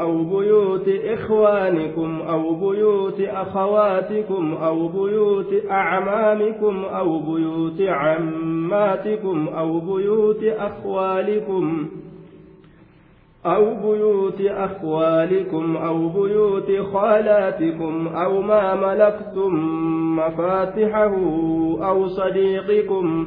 أو بيوت إخوانكم أو بيوت أخواتكم أو بيوت أعمامكم أو بيوت عماتكم أو بيوت أخوالكم أو بيوت أخوالكم أو بيوت خالاتكم أو ما ملكتم مفاتحه أو صديقكم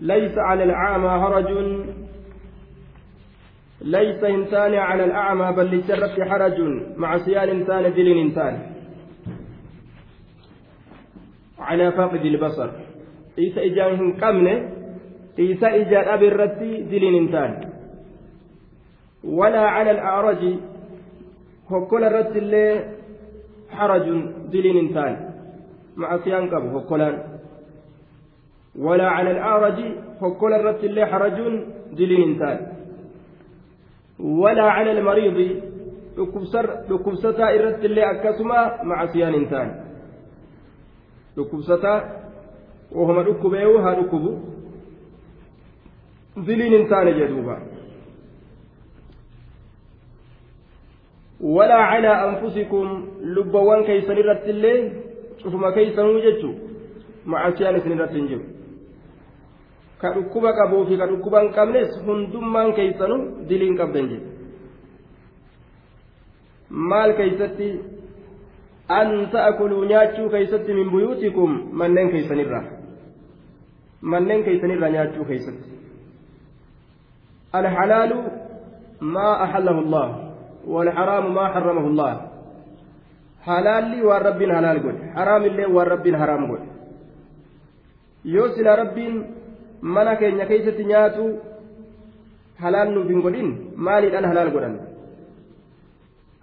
ليس على الأعمى هرج. ليس إنسان على الأعمى بل للشرف حرج. مع صيان إنسان دل إنسان. على فاقد البصر. إيسا إجان قمنه إيسا إجان أبي الرتي دل إنسان. ولا على الأعرج هكول الرت اللي حرج دل إنسان. مع صيان قبل هكولان. ولا على الأعرج فكل الرت اللي حرج دلين انتان ولا على المريض dhukkubsataa irratti illee akkasuma macasiyaan hin taane dhukkubsataa ohuma dhukkubeewu haa dhukkubu diliin hin taane jedhuuba walaa calaa anfusikum lubbawwan keeysan irratti illee cufuma keeysanuu jechu macasiyaan isin irratti hin jiru ka dhukkuba qabuu fi ka dhukkuba hin qabnes hundummaan keeysanuu diliin qabdan jedhe maal keeysatti an ta'kuluu nyaachuu keeysatti min buyuutikum manneen keeysanirraa manneen keeysanirraa nyaachuu keeysatti alhalaalu maa axallahu allah والحرام ما حرمه الله حلال halaal godhe haraam illee waan rabbiin haraam godhe yoo sila rabbiin mana keenya keessatti nyaatu halaal nuuf hin godhin maaliidhaan halaal godhan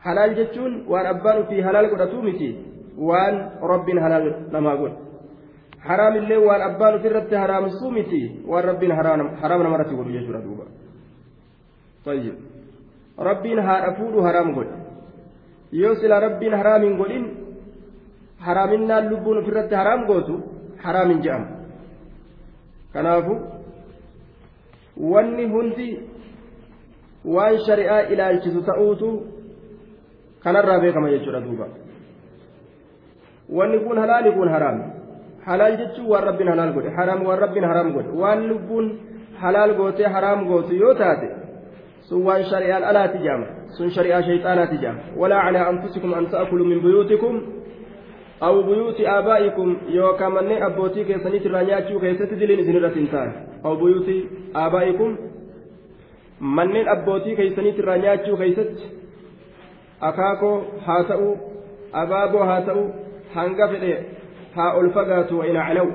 halaal jechuun waan abbaan ofii halaal godhatu miti waan rabbiin halaal namaa godhe haraam illee waan abbaan ofirratti haraamsuu miti waan rabbiin haraam namarratti godhu jechuudha duuba طيب rabbiin haadha fuudhu haraam godhe yoo sila rabbiin haraam hin godhin haraaminaan lubbuun ofirratti haraam gootu haraam hin je'amu kanaafu wanni hundi waan shari'aa ilaalchisu ta'uutu kanarraa beekama jechuudha duuba wanni kun halaali kun haraam halaal jechuun waan rabbiin halaal godhe haraam waan rabbiin haraam godhe waan lubbuun halaal gootee haraam gootu yoo taate sun waan shari'aan alaati jaama sun shari'aa shayxaanaati jaama walaa calaa anfusikum an ta'kuluu min buyuutikum aw buyuuti aabaa'ikum yookaan manneen abbootii keessaniit irraa nyaachuu keessatti diliin isin irratti hin taane. Aw buyuuti aabaa'ikum manneen abbootii keessaniit irraa nyaachuu keessatti akaakoo haa ta'u abaaboo haa ta'u hanga fedhe haa ol fagaatu wa ina calaw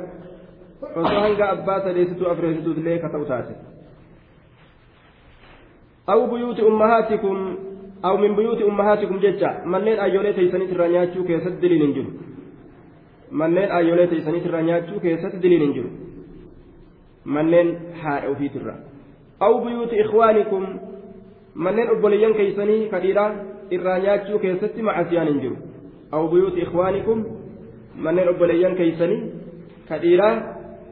osoo hanga abbaa sadeessituu afreessituutillee ka ta'u taate. Aw buyuuti ummahaatikum aw min buyuuti ummahaatikum jecha manneen ayyoolee teeysaniit irraa nyaachuu keessatti diliin hin jiru manneen ayyoolee teeysaniitirraa nyaachuu keessatti diliin hin jiru manneen haadha ofiitirra aw buyuuti ikhwaanikum manneen obboleeyyan keeysanii kadhiidhaa irraa nyaachuu keessatti macasiyaan hin jiru aw buyuuti ikhwaanikum manneen obboleeyyan keeysanii kadhiidhaa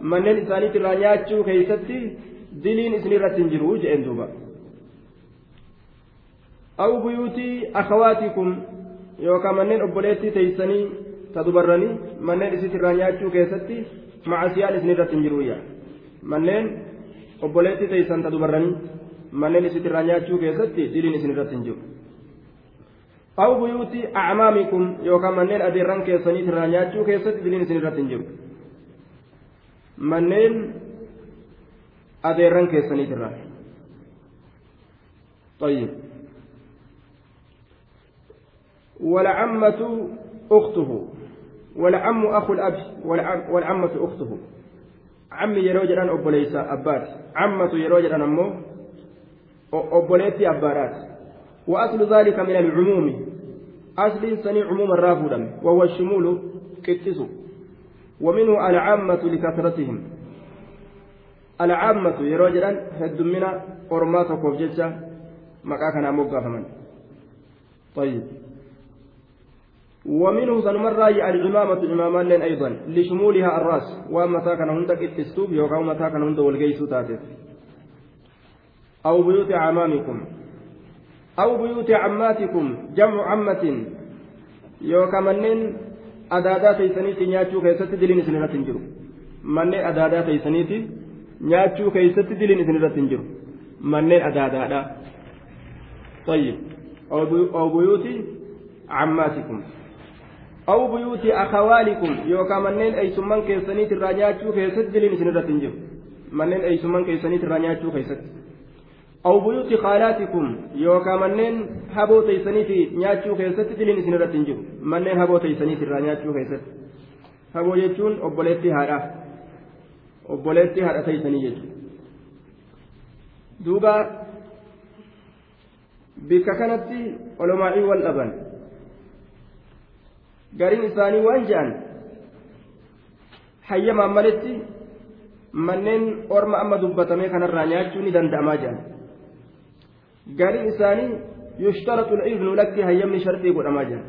manneen isaaniitirraa nyaachuu keessatti diliin isinirratti hin jiru jedhen duuba aw akhawaatikum yookaan manneen obboleettii teeysanii ta dubarranii manneen isitirraa nyaachuu keessatti macasiyaan isin irratti hin jiruyya manneen obboleettii teeysan ta dubarranii manneen isitirraa nyaachuu keessatti diliin isin irratti hin jiru aw buyuuti acmaamikum yookaan manneen adeerran keessaniitirraa nyaachuu keessatti diliin isin irratti hin jiru manneen adeerran keessaniitirraa طيب والعمة أخته والعم أخو الأب والعم والعمة أخته. عمي يروج أن أبوليس أبات عمة يروج أن أمه. أبوليتي أبارات وأصل ذلك من العموم. أصل سني عموم الرافض وهو الشمول كتسو. ومنه العامة لكثرتهم. العامة يروج أن هدمنا أرمات وكوفجتة مكاكنا مقافما طيب. ومنه سنمر الإمامة إماما لين أيضا لشمولها الرأس. وأما كان هندك التستوب يوقع متى كان هند والجيس تاتف أو بيوت عمامكم. أو بيوت عماتكم جمع عمة. يوكا منين أدادا تيسنيتي نياتشو كيست دلين سنرة تنجرو منين أدادا تيسنيتي نياتشو كيست دلين سنرة تنجرو منين أدادا طيب. أو بيوت عماتكم. Irraa nyaachuu keessatti diliin isin irratti hin jiru manneen eeysumman keessaniit irraa nyaachuu keessatti aw buyuuti qaalaatikum yookaan manneen haboo teeysaniiti nyaachuu keessatti diliin isin irratti hin jiru manneen haboo teeysaniit irraa nyaachuu keessatti haboo jechuun obboleettii haadha obboleettii haadha teeysanii jechuudha duuba bikka kanatti olomaa'ii wal dhaban. Gariin isaanii waan je'an hayyamaan malitti manneen orma amma dubbatame kanarraa nyaachuu ni danda'amaa jedhan gariin isaanii yushtaratu al-ibnu lakki hayyamni sharxii godhamaa jedhan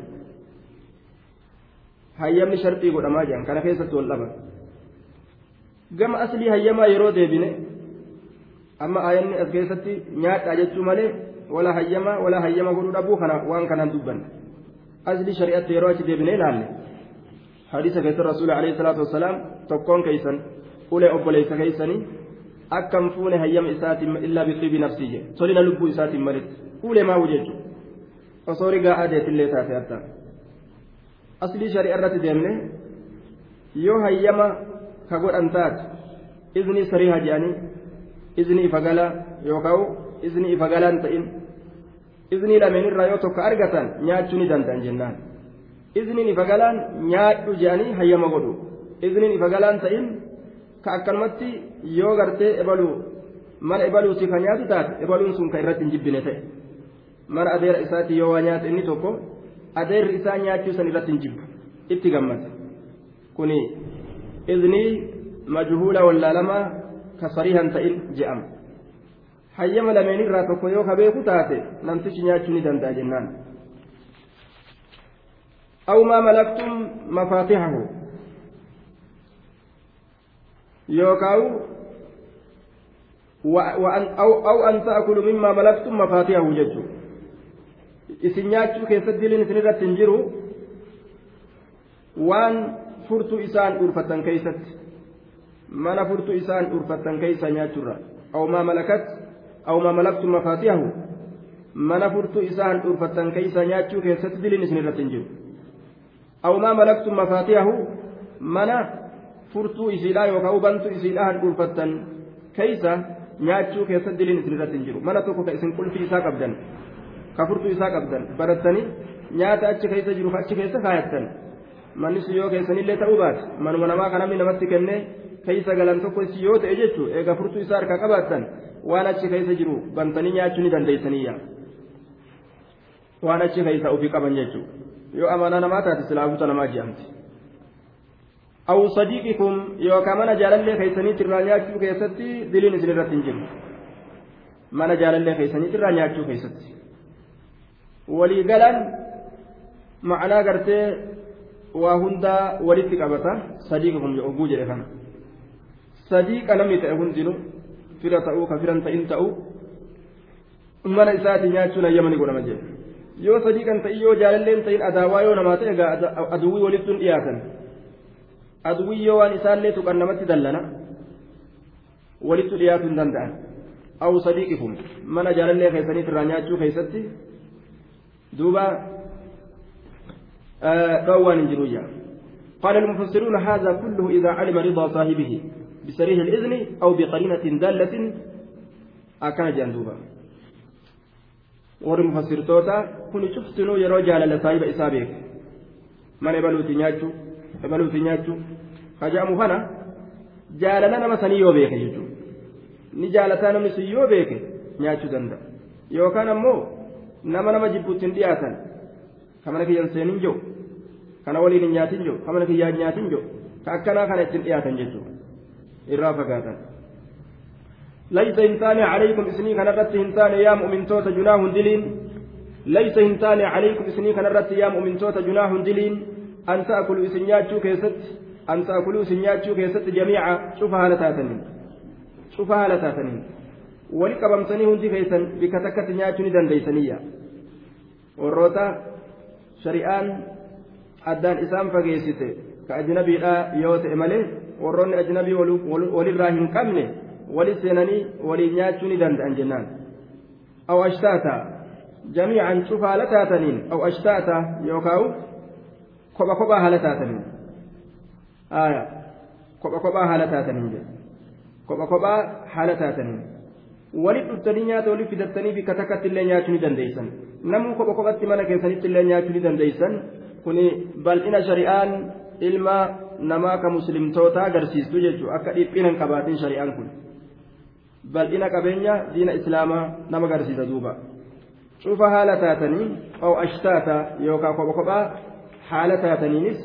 hayyamni sharxii godhamaa jedhan kana keessatti wal dhaban gama aslii hayyamaa yeroo deebine amma aayanni as keessatti nyaadhaa jechuu malee wala hayyamaa wala hayyama godhuu dhabuu kana waan kanaan dubbanne yeroo achi deebinee ilaalle hadiisa keessa rasuula alayhi salaatu wasalaam tokkoon keeysan ulee obboleessa keeysanii akkam fuune hayyama isaatiin illaa bixiibi nafsii jedhe tolina lubbuu isaatiin malitti ulee maawu jechuudha osoo rigaa adeetillee taate adda aslii shari'a irratti deemne yoo hayyama ka godhan taate izni sariiha jedhanii izni ifa galaa yookaan izni ifa galaan iznii lameenirraa yoo tokko argatan nyaachuu ni danda'an jennaan izniin ifa galaan nyaadhu jedhanii hayyama godhu izniin ifa galaan ta'in ka akkanumatti yoo gartee ebaluu mana ebaluuti ka nyaatu taate ebaluun sun ka irratti hin jibbine ta'e mana adeera isaatti yoo waa nyaate inni tokko adeerri isaa nyaachuu san irratti hin jibbu itti gammada kuni iznii majhuula wallaalamaa ka sariihan ta'in je'ama. Hayyama lameen irraa tokko yoo ka beeku taate namtichi nyaachuu ni danda'a jennaan aw maa malaktum mafaatihahu yookaan aw an ta'kulu mimmaa malaktum mafaatihahu jechuudha isin nyaachuu keessatti diliin isin irratti hin jiru waan furtuu isaan dhuunfatan keessatti mana furtuu isaan dhuunfatan keessa nyaachuurra aw maa malakat أو ما ملكتم مفاتيحه mana furtuu isaan dhuunfattan keeysa nyaachuu keessatti diliin isin irratti hin jiru aw maa malaktum mafaatihahu mana furtuu isiidhaa yookaan hubantuu isiidhaa han dhuunfattan keeysa nyaachuu keessatti diliin isin irratti hin jiru mana tokko ka isin qulfii isaa qabdan ka furtuu isaa qabdan barattanii nyaata achi keessa jiru achi keessa kaayattan manni si yoo keessanillee ta'uu baate manuma namaa kan namni namatti kennee keeysa galan tokko si yoo ta'e jechuudha eega furtuu isaa harkaa qabaattan waan achi keessa jiru bantanii nyaachuu ni dandeessaniyya waan achi keessa ofii qaban jechuudha yoo amanaa namaa taate silaafuuta namaa jedhamti. yookaan mana jaalallee keessaniitti irraa nyaachuu keessatti diliin isin irratti hin jiru mana jaalallee keessaniitti irraa nyaachuu keessatti walii galan ma'anaa gartee waa hundaa walitti qabata sadiiqikum oguu jedhe kana sadiiqa namni ta'e hundinuu fira ta'uu ka firan ta'in ta'uu mana isaati nyaachuun hayyama ni godhama jedhe yoo sadii kan ta'in yoo jaalalleen ta'in adaawaa yoo namaa ta'e egaa aduwwii walittu hin dhiyaatan aduwwii yoo waan isaallee tuqan namatti dallana walittu dhiyaatuu hin danda'an aw sadiiqikum mana jaalallee keessaniit irraa nyaachuu keessatti duuba hin jiruyya قال المفسرون هذا كله إذا علم رضا صاحبه بصريح الإذن أو بقرينة دالة أكان جندوبا jaalala saahiba isaa beeke mana ebaluuti nyaachuu ebaluuti nyaachuu haja'amu kana jaalala nama sanii yoo beeke jechuudha ni jaalataa namni sun yoo beeke nyaachuu danda'a yookaan ammoo nama nama jibbuutti hin dhiyaatan kamana kiyyan seenin jiru? Kana waliin hin nyaatin jiru? Kamana kiyyaa hin nyaatin jiru? Ka akkanaa kana ittiin dhiyaatan jechuudha. Irraa fagaatan. ليس هنتان عليكم إسني كان الرت هنتان يا مؤمن توت جناه دلين ليس هنتان عليكم إسني كان الرت يا مؤمن توت جناه دلين أن تأكلوا إسنياتشو كيست أن تأكلوا إسنياتشو كيست جميعا شوف هالتاتنين شوف هالتاتنين ولقبمتني هندي كيسن بكتكت نياتشو ندن ديسنية warroota ajnabiidha yoo ta'e malee warroonni ajnabii walirraa hin qabne wali seenanii waliin nyaachuu ni danda'an jennaan aw ashtaata jamiican cufa haala taataniin aw ashtaata yookaan kopha kophaa haala taataniin kopha kophaa haala taataniin kopha kophaa haala taataniin walit dhuftanii nyaata waliif fidattanii bikka takkatti illee nyaachuu ni dandeessan namuu kopha kophatti mana keessanitti illee nyaachuu ni dandeessan kuni bal'ina shari'aan ilma namaa ka muslimtoota agarsiistu jechuudha akka dhiphina hin qabaatin shari'aan kun bal'ina qabeenya diina islaamaa nama agarsiisa duuba cufa haala taatanii oo ashtaata yookaan kopha kophaa haala taataniinis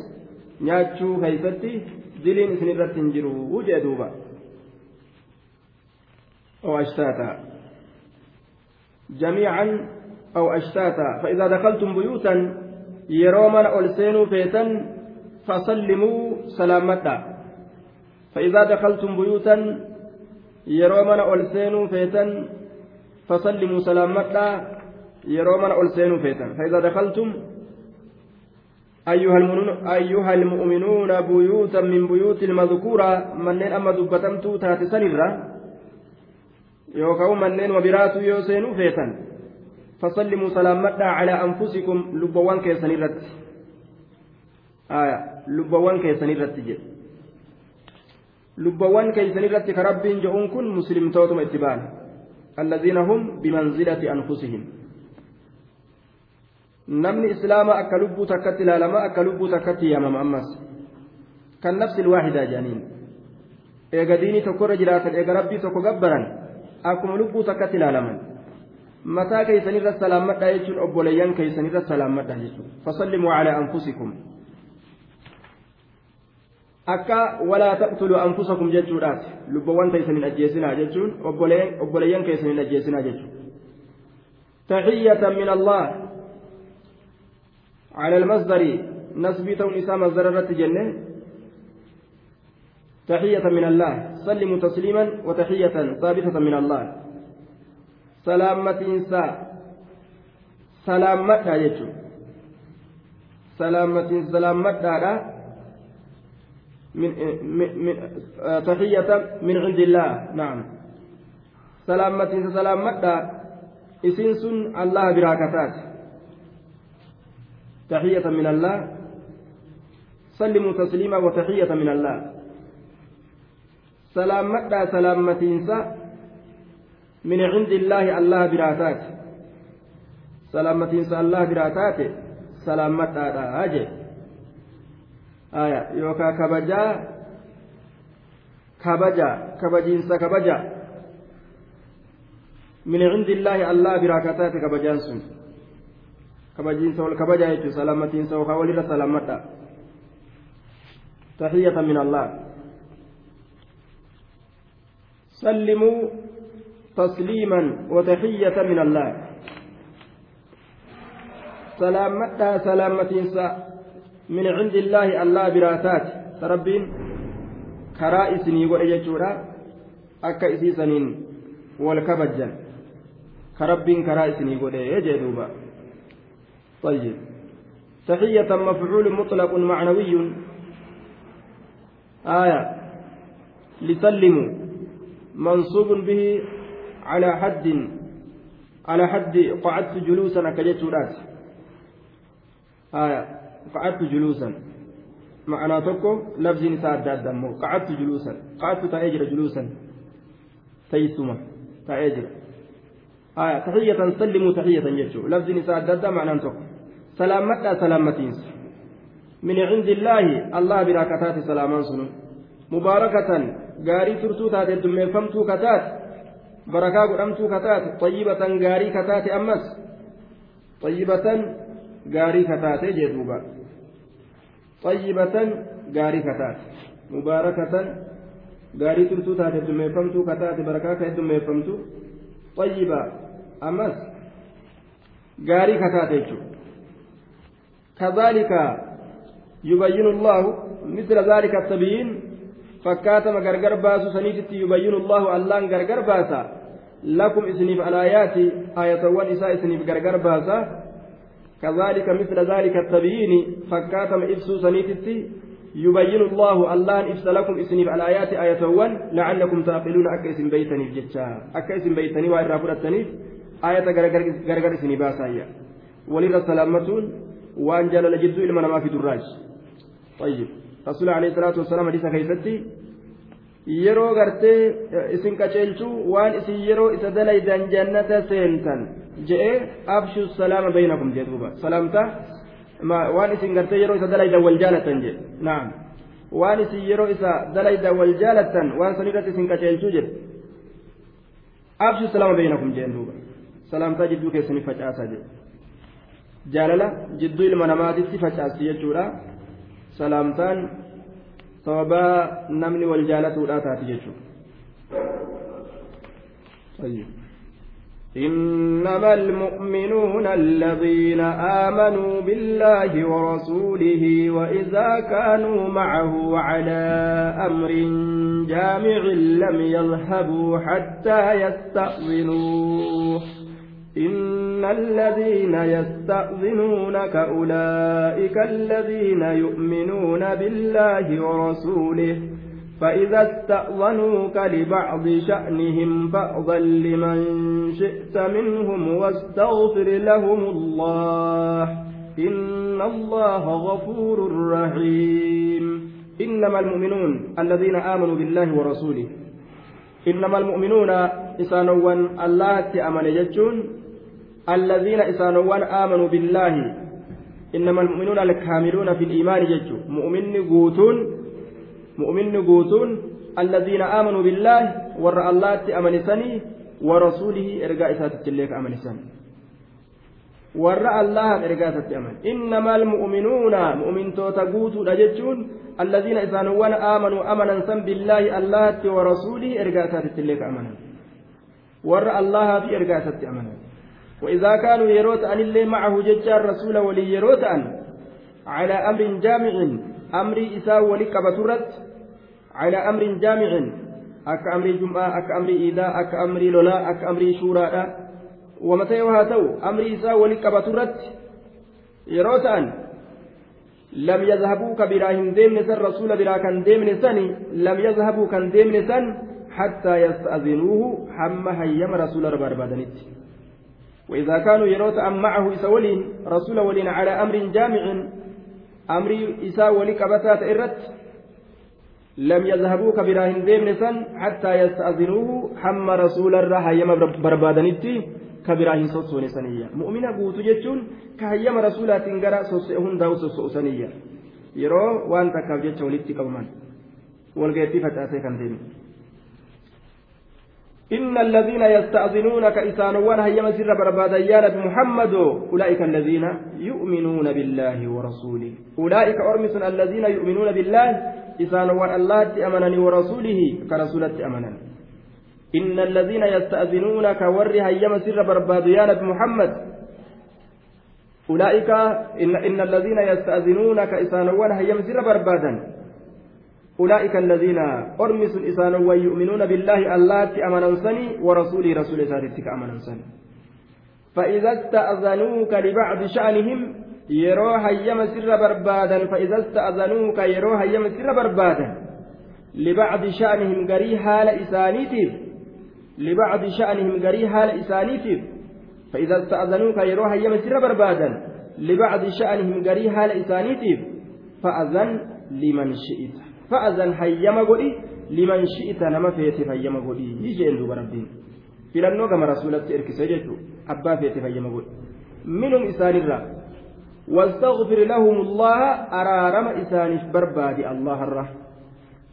nyaachuu keessatti diliin isin irratti hin jiru jee duuba. أو أشتاتا جميعا أو أشتاتا فإذا دخلتم بيوتا يروما ألسينوا فيتا فسلموا سلامتا. فإذا دخلتم بيوتا يروما ألسينوا فيتا فسلموا سلامتا. يروما ألسينوا فيتا. فإذا دخلتم أيها المؤمنون, أيها المؤمنون بيوتا من بيوت المذكورة من أما دبتمتو تاتي سنرة yookaan manneen wabiraatu yoo seenuu feetan fasallimuu salaammadhaa calaa anfusikum lubbawwan keessan irratti lubbawwan keessan irratti jedhe lubbawwan keessan irratti ka rabbiin je'uun kun muslimtootuma itti ba'an allaziina hum bimanzilati anfusihim namni islaama akka lubbuu takkatti ilaalama akka lubbuu takkatti yaamama ammas kan nafsi ilwaahidaa jedhaniin eega diinii tokkorra jiraatan eega rabbii tokko gabbaran akkuma lubbuu takkatti ilaalaman mataa keessanirra salaammadha jechuun obboleeyyan keessanirra salaammadha jechuun fasallimuu calaa anfusikum akka walaa taqtuluu anfusakum jechuudhaati lubbawwan keessaniin ajjeesinaa jechuun obboleeyyan keessaniin ajjeesinaa jechuun تحية من الله على المصدر نسبي تون إسام مصدر جنة تحية من سلموا تسليما وتحية ثابتة من الله. سلامة إنساء سلامة يجو سلامة سلامة من, من, من تحية من عند الله. نعم. سلامة سلامة إسنس الله براكتات. تحية من الله. سلموا تسليما وتحية من الله. Salaammadhaa salaammatiinsa min cindillaahi allah biraa taate salaammatiinsa allah biraa taate salaammadhaadha jee aya yookaa kabajaa kabaja kabajiinsa kabaja min cindillaahi allah biraa ka taate kabajaan sun kabajiinsa wal kabaja jechuu salaammatiinsa yookaa walirra salaammadha taxiyata min allah سلموا تسليما وتحية من الله. سلامتا سلامتينسا؟ من عند الله الله براتات. ربين karaa isinii godhe jechuudha akka isiisaniin wal kabajjan ka rabbiin karaa isinii godhe jee duuba طيب. تحية مفعول مطلق معنوي. آية. لسلموا. منصوب به على حد على حد قعدت جلوسا كجت آية قعدت جلوسا ma'anaa tokko labsiin isaa adda adda ammoo qacattu juluusan qacattu taa'ee jira juluusan teessuma taa'ee jira tahiyyatan sallimuu tahiyyatan jechuudha labsiin isaa adda adda ma'anaan tokko salaammadhaa salaammatiinsa min cindillaahi allah mubaarakatan gaarii turtuu taate dummeeffamtuu kataat barakaa godhamtuu kataat xayyibatan gaarii kataate ammas xayyibatan gaarii kataate jedhuuba xayyibatan gaarii kataate mubaarakatan gaarii turtuu taate dummeeffamtuu kataate barakaa ka'e dummeeffamtu xayyiba ammas gaarii kataate jechuudha kadhaalika yubayyinu allahu misla dhaalika sabiin فكاتم غرغر باسو سنيتي يبين الله اللان غرغر باسا لكم اسنيف الآيات آية ونساء اسنيف غرغر باسا كذلك مثل ذلك التبيين فكاتم إفسو سنيتي يبين الله اللان إفس لكم اسنيف الآيات آية ون لعلكم تعقلون اسم بيتني جتشا اسم بيتني وإرى فرتني آية غرغر اسني باسا ولذا سلامتون وأن جلل جدو إلما نما في دراج طيب رسول عليه الصلاة والسلام حديث كيفتي yeroo gartee isin qaceelchuu waan isin yeroo isa dalaydan jannata seentan je'ee abshu salaama baynakum jee duuba salaamta waan isin gartee yeroo isa dalaydan wal jaalatan jedhe naam waan isin yeroo isa dalaydan wal jaalatan waan san irratti isin qaceelchuu jedhe abshu salaama baynakum jeen duuba salaamtaa jidduu keessanii facaasaa jedhe jaalala jidduu ilma namaatitti facaasti jechuudha salaamtaan sababaa namni wal jaalatuudhaa taati jechuudha. إنما المؤمنون الذين آمنوا بالله ورسوله وإذا كانوا معه على أمر جامع لم يذهبوا حتى يستأذنوه إن الذين يستأذنونك أولئك الذين يؤمنون بالله ورسوله فإذا استأذنوك لبعض شأنهم فأذن لمن شئت منهم واستغفر لهم الله إن الله غفور رحيم. إنما المؤمنون الذين آمنوا بالله ورسوله إنما المؤمنون إسانوا الله تأمن يجون الذين إسانوان آمنوا بالله إنما المؤمنون الكاملون في الإيمان ججو مؤمن قوتون مؤمن قوتون الذين آمنوا بالله ور الله أمن سني ورسوله إرجاء إسات الليك أمن سني. ور الله إرجاء أمن. إنما المؤمنون مؤمن توتقوت رججون الذين إسانوان آمنوا أمنا بالله الله ورسوله إرجاء الليك أمنا ور الله في إرجاء أمنا وإذا كانوا يروت أن اللي معه ججار رسول ولي يروت أن على أمر جامع أمر إساء كبترت على أمر جامع أك أمر جمعة أك أمر إيداء أك أمر لولا أك أمر شورى ومتى يوهاتو؟ أمر إساء كبترت يروت أن لم يذهبوا كبراهن ديمن سن رسول برا كان ديمن سن لم يذهبوا كان ديمن سن حتى يستأذنوه حم هيم رسول ربار بدنت وإذا كانوا يروت أم معه إسولين رسول ولين على أمر جامع أمر إسا ولي كبتات إرت لم يذهبوا كبراهن ديمن سن حتى يستأذنوه حم رسول الرها يما بربادنتي كبراهن صوصون سنية. مؤمنة قوت جتون كهيما رسولات غرا صوصهن داو صوصو سنية. takkaaf jecha walitti qabaman walgeettii facaasee kan deemu إن الذين يستأذنونك إسانوان هيما سر بربادا يا أولئك الذين يؤمنون بالله ورسوله. أولئك أرمس الذين يؤمنون بالله إسانوان الله أمنني ورسوله كرسولة أمنني إن الذين يستأذنونك ور هيما سر بربادا يا أولئك إن, إن الذين يستأذنونك إسانوان هيما سر بربادا. أولئك الذين أرمس إسانا ويؤمنون بالله اللاتي أمننسني ورسولي رسول ذاتك أمننسني فإذا استأذنوك لبعض شأنهم barbaadan fa'iza ista'zanuuka yeroo hayyama sirra barbaadan libacdi sha'nihim garii haala isaaniitiif libacdi sha'nihim garii haala isaaniitiif fa'iza ista'zanuuka yeroo hayyama sirra barbaadan libacdi sha'nihim garii haala isaaniitiif fa'azan liman shi'ita fa'azan hayyama godhi liman shi'ita nama feete fayyama godhi jeen duuba rabbiin filannoo gama rasuulatti erkise jechuudha abbaa feete fayyama godhi minum isaanirraa واستغفر لهم الله أرارم إسانف برباد الله الره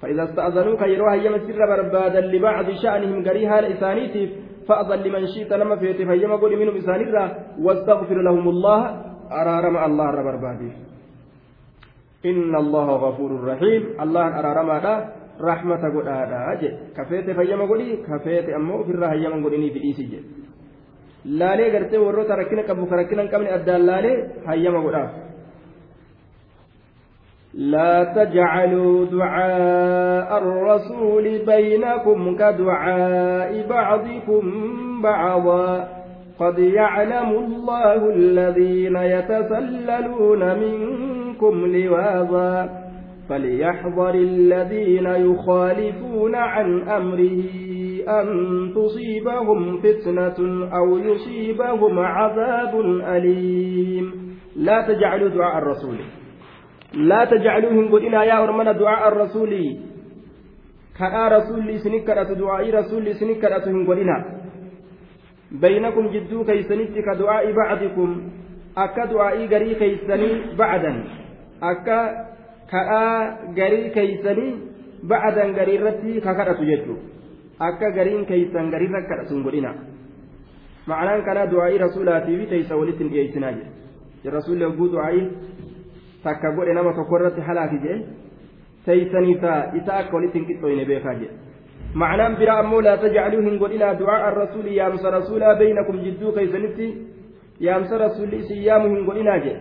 فإذا استأذنوك يروها يم السر بربادا لبعض شأنهم قريها لإسانيتف فأذن لمن شئت لما فيت فيما قل منهم إسان واستغفر لهم الله أرارم الله بربادي. إن الله غفور رحيم. الله أرارم هذا رحمة قد هذا أجل كفيت فيما قولي كفيت أمو في الرهيما قولي في إيسي laalee gartee warroota rakkina qabu ka rakkina hin qabne addaan laalee hayyama لا تجعلوا دعاء الرسول بينكم كدعاء بعضكم بعضا. قد يعلم الله الذين يتسللون منكم لواظا فليحذر الذين يخالفون عن أمره أن تصيبهم فتنة أو يصيبهم عذاب أليم لا تجعلوا دعاء الرسول لا تجعلوهم قلنا يا أرمنا دعاء الرسول كأ رسول سنكرة دعاء رسول سنكرة قلنا بينكم جدو كيسنت كدعاء بعضكم أكا دعاء قري كيسني بعدا أكا كأ قري كيسني بعدا قري رتي ككرة جدو akka gariin keeysan garirra kadhatun godhina ma'anaan kanaa du'aa'ii rasuulaatii fi teeysa walitti hin dhiyeessinaa jedhe rasuulli hogguu du'aa'ii takka godhe nama tokko irratti halaati jedhe teeysaniisaa isa akka walitti hin qixxooyne beekaa jedhe معنى برا أمو لا تجعلوا هنقولنا دعاء الرسول يامس رسولا بينكم جدو كيسنتي يامس رسول سيام هنقولنا جي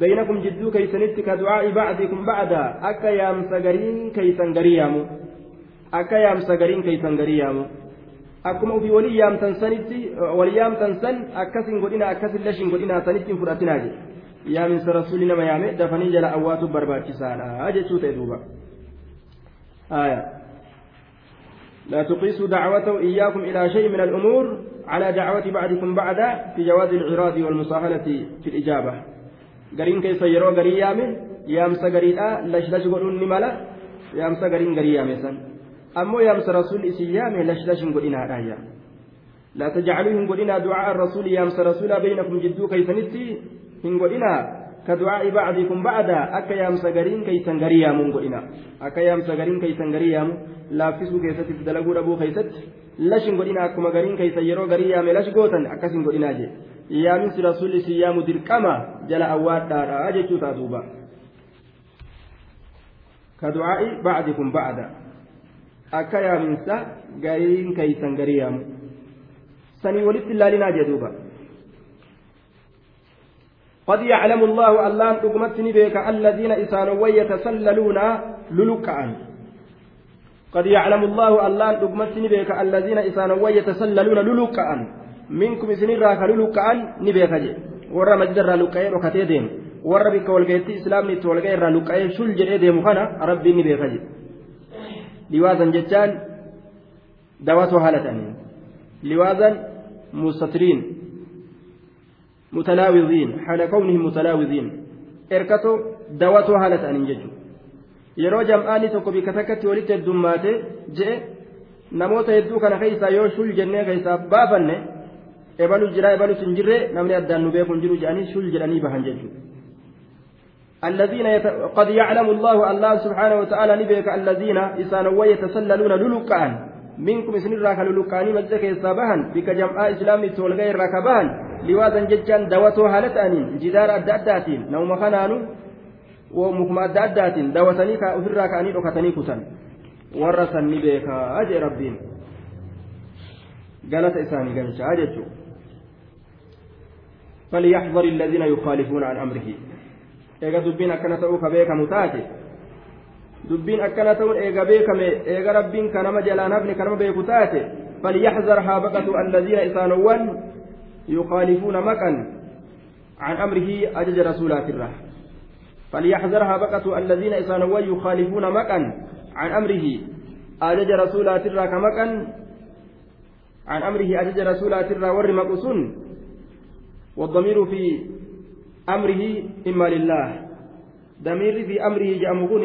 بينكم جدو كيسنتي كدعاء بعضكم بعدا أكا يامس غرين كيسن غريامو akka yaamsa gariin keeysan garii yaamu akkuma ofii walii yaamtan sanitti walii yaamtan san akkasin godhina akkasin lashin godhina sanitti hin fudhatinaa jedhe yaaminsa rasuulli nama yaame dafanii jala awwaatu barbaachisaadha jechuu ta'e duuba لا تقيسوا دعوته إياكم إلى شيء من الأمور على دعوة بعضكم بعدا في جواز الإعراض والمساهلة في الإجابة قرين كيس يرو قري يامه يامس قريدا لش لش قلون نملا يامس قرين قري يامسا ammoo yaamsa rasuulli isin yaame lashdash hin godhinaadha yaa. لا تجعلوا قلنا دعاء الرسول يامس رسولا بينكم جدو كيسنتي هن قلنا كدعاء بعضكم بعدا أكا يامس غرين كيسن غريام قلنا أكا يامس غرين كيسن غريام لا فيسو كيست دلقوا أبو كيست لشن قلنا أكما غرين كيسن يرو غريام لش قوتا أكسن قلنا جي يامس رسول سيام دركما جل أواد دارا أجتو تاتوبا كدعاء بعضكم بعدا akka yaaminsa gariin keeysan garii yaamu. Sanii walitti ilaalinaa jedhuuba قد يعلم الله الله دغمتني بك الذين إسانوا يتسللون للكعا قد يعلم الله الله دغمتني بك الذين إسانوا يتسللون للكعا منكم سنرا كللكعا نبيك ورا مجدر لكعا ركتي ديم ورا بك والغيتي إسلامني تولغي لكعا شل جري ديم خنا ربي نبيك liwaazan jechaan dawatoo haala ta'aniin liwaazan mustatiriin mutalaawiziin haala kawnihim mutalaawiziin erkatoo dawatoo haala ta'aniin jechuudha yeroo jam'aanii tokko bikka takkatti walitti heddummaate je'e namoota hedduu kana keessaa yoo shul jennee keessaa baafanne ebalu jira ebalu hin jirre namni addaan nu beeku hin jiru jedhanii shul jedhanii bahan jechuudha. الذين يت... قد يعلم الله الله سبحانه وتعالى نبيك الذين إسانوا يتسللون للقان منكم إسن الراك للقاني مجدك يصابهن بك جمع إسلامي تولغي الراكبهن لوازن ججان دواتو هالتانين جدار أدى أداتين نوم خنانو ومكما أدى أداتين دواتني كأفر راكاني ركتني كتن ورسن نبيك أجي ربين قالت إساني قالت أجي فليحذر الذين يخالفون عن أمره. ta'uu ka beekamu taate dubbiin akkana ta'uun eega beekame eega rabbiin ka nama jalaan hafne ka nama beeku taate فليحذر ها بقة الذين إسانوان يخالفون مكا عن أمره أجج رسولات الله فليحذر ها بقة الذين إسانوان يخالفون مكا عن أمره أجج رسولات الله كمكا عن أمره أجج رسولات الله ورم والضمير في أمره إما لله. damiirri fi amrihi jedhamu kun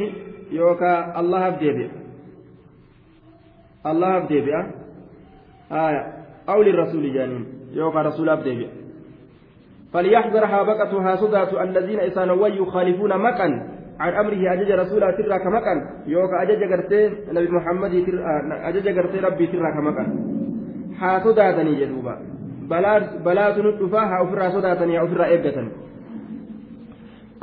yookaan allahaaf deebi'a allahaaf deebi'a awli rasuuli jedhaniin yookaan rasuulaaf deebi'a فليحذر هابقة هاسدات الذين إسانوا يخالفون مكان عن أمره أجج رسوله ترى كمكان. يوكا أجج قرتين نبي محمد أجج قرتين ربي ترى كمكان. هاسداتني جدوبا بلا سنت فاها أفرا سداتني أفرا إبتن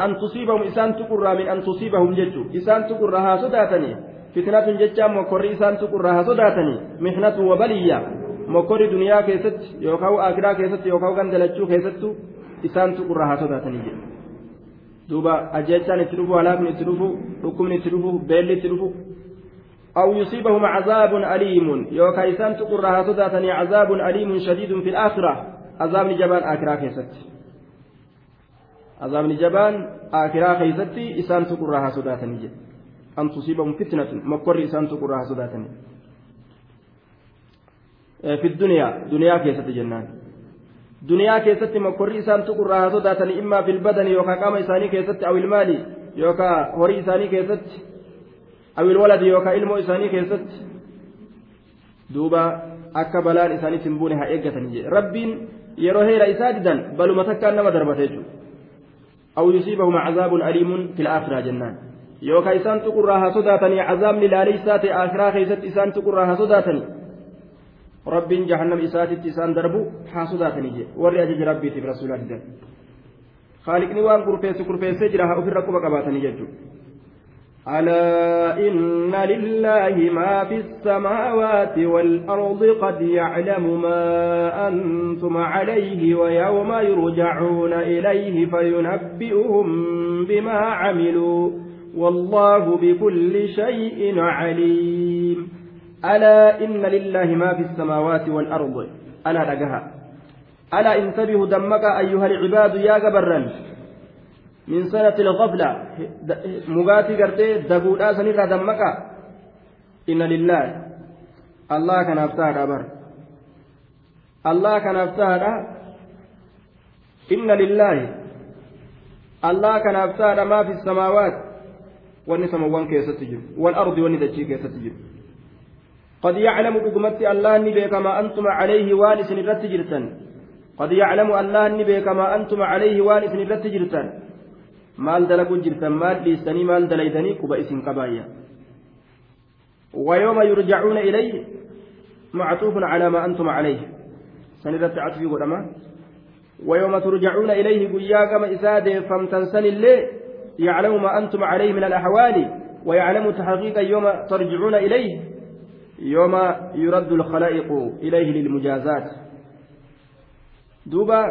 an tusiibahum isaan tuqurraa min an tusiibahum jechu isaan tuqurraa haa sodaatanii fitnatun jechaan mokkorri isaan tuqurraa haa sodaatanii mixnatun wabaliyya mokkorri duniyaa keessatti yookaan akiraa keessatti yookaan gandalachuu keessattu isaan tuqurraa haa sodaatanii jedhu duuba ajjechaan itti dhufu halaakni itti dhufu dhukkubni itti dhufu beelli itti dhufu أو يصيبهم عذاب أليم يوكا إسان تقر هاتداتني عذاب أليم شديد في الآخرة عذاب جبان آخرة كيست keeysatti isaan tuqurraa haa sodaatanii jedhe an tusiibahum fitnatun mokkorri isaan tuqurraa haa sodaatanii fi duniyaa duniyaa keessatti jennaan duniyaa keessatti mokkorri isaan tuqurraa haa sodaatanii immaa filbadani yookaan qaama isaanii keessatti awil maali yookaan horii isaanii keessatti awil waladi yookaan ilmoo isaanii keessatti duuba akka balaan isaaniitti hin buune haa eeggatanii jedhe rabbiin yeroo heera isaa didan baluma takkaan nama darbate jechuudha. أو يصيبهم عذاب أليم في الآخرة جنان. يوكا إسان تقرها صداتني عذاب للاليسات آخرة خيست إسان تقرها صداتني رب جهنم إسات إسان دربو حاسداتني جي وري أجج ربي في رسول الله خالقني وان قرفيس قرفيس جرها أفر ركوبة قباتني ججو ألا إن لله ما في السماوات والأرض قد يعلم ما أنتم عليه ويوم يرجعون إليه فينبئهم بما عملوا والله بكل شيء عليم. ألا إن لله ما في السماوات والأرض. ألا لقها ألا انتبهوا دمك أيها العباد يا جبرا min sanati alghafla mugaatii gartee daguudhaa sanirraa dammaqa inna lillaahi allah kanaaf tahaadha bar allah kanaaf tahaadha inna lillaahi allah kanaaf tahaadha maa fi samaawaat wanni samawwan keessatti jiru walardi wanni dachii keessatti jiru قد يعلم دغمتي الله نبي كما أنتم عليه وانس نرت جرتن قد يعلم الله نبي كما أنتم عليه وانس نرت جرتن maal dalaguu jirtan maal dhiistanii maal dalaydanii quba isin qabaayya. ويوم يرجعون إليه معطوف على ما أنتم عليه سندت عطفي قدما ويوم ترجعون إليه قيا كما إسادة فامتنسن اللي يعلم ما أنتم عليه من الأحوال ويعلم تحقيق يوم ترجعون إليه يوم يرد الخلائق إليه للمجازات دوبا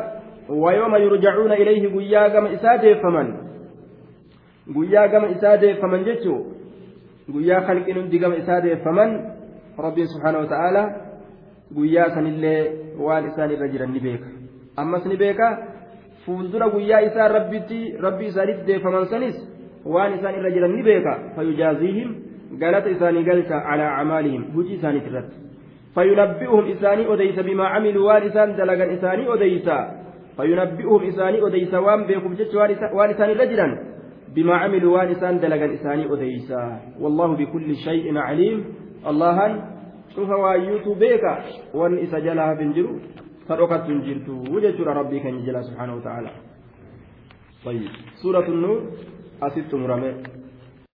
ويوم يرجعون إليه قيا كما إسادة فمن guyyaa gama isaa deeffaman jechuun guyyaa kalqiin hundi gama isaa deeffaman rabbiin subhaanahu wa ta'aala guyyaa sanillee waan isaan irra jiran ni beeka ammas ni beeka fuuldura guyyaa isaa rabbitti rabbi isaanitti deeffaman sanis waan isaan irra jiran ni beeka fayyujaaziihim galata isaanii galcha calaa acmaalihim hujii isaaniit irratti فينبئهم إساني أديس بما عملوا وارسان دلغا إساني أديس فينبئهم إساني أديس وان بيكم جتش وارسان رجلا بما عملوا وانسان دلقا إساني أديسا. والله بكل شيء عليم. الله شوف وايوت بيكا وان إسا جلها بنجرو فروقت بنجرتو وجدت ربي كان جلا سبحانه وتعالى. طيب. سورة النور. أسدت مرمي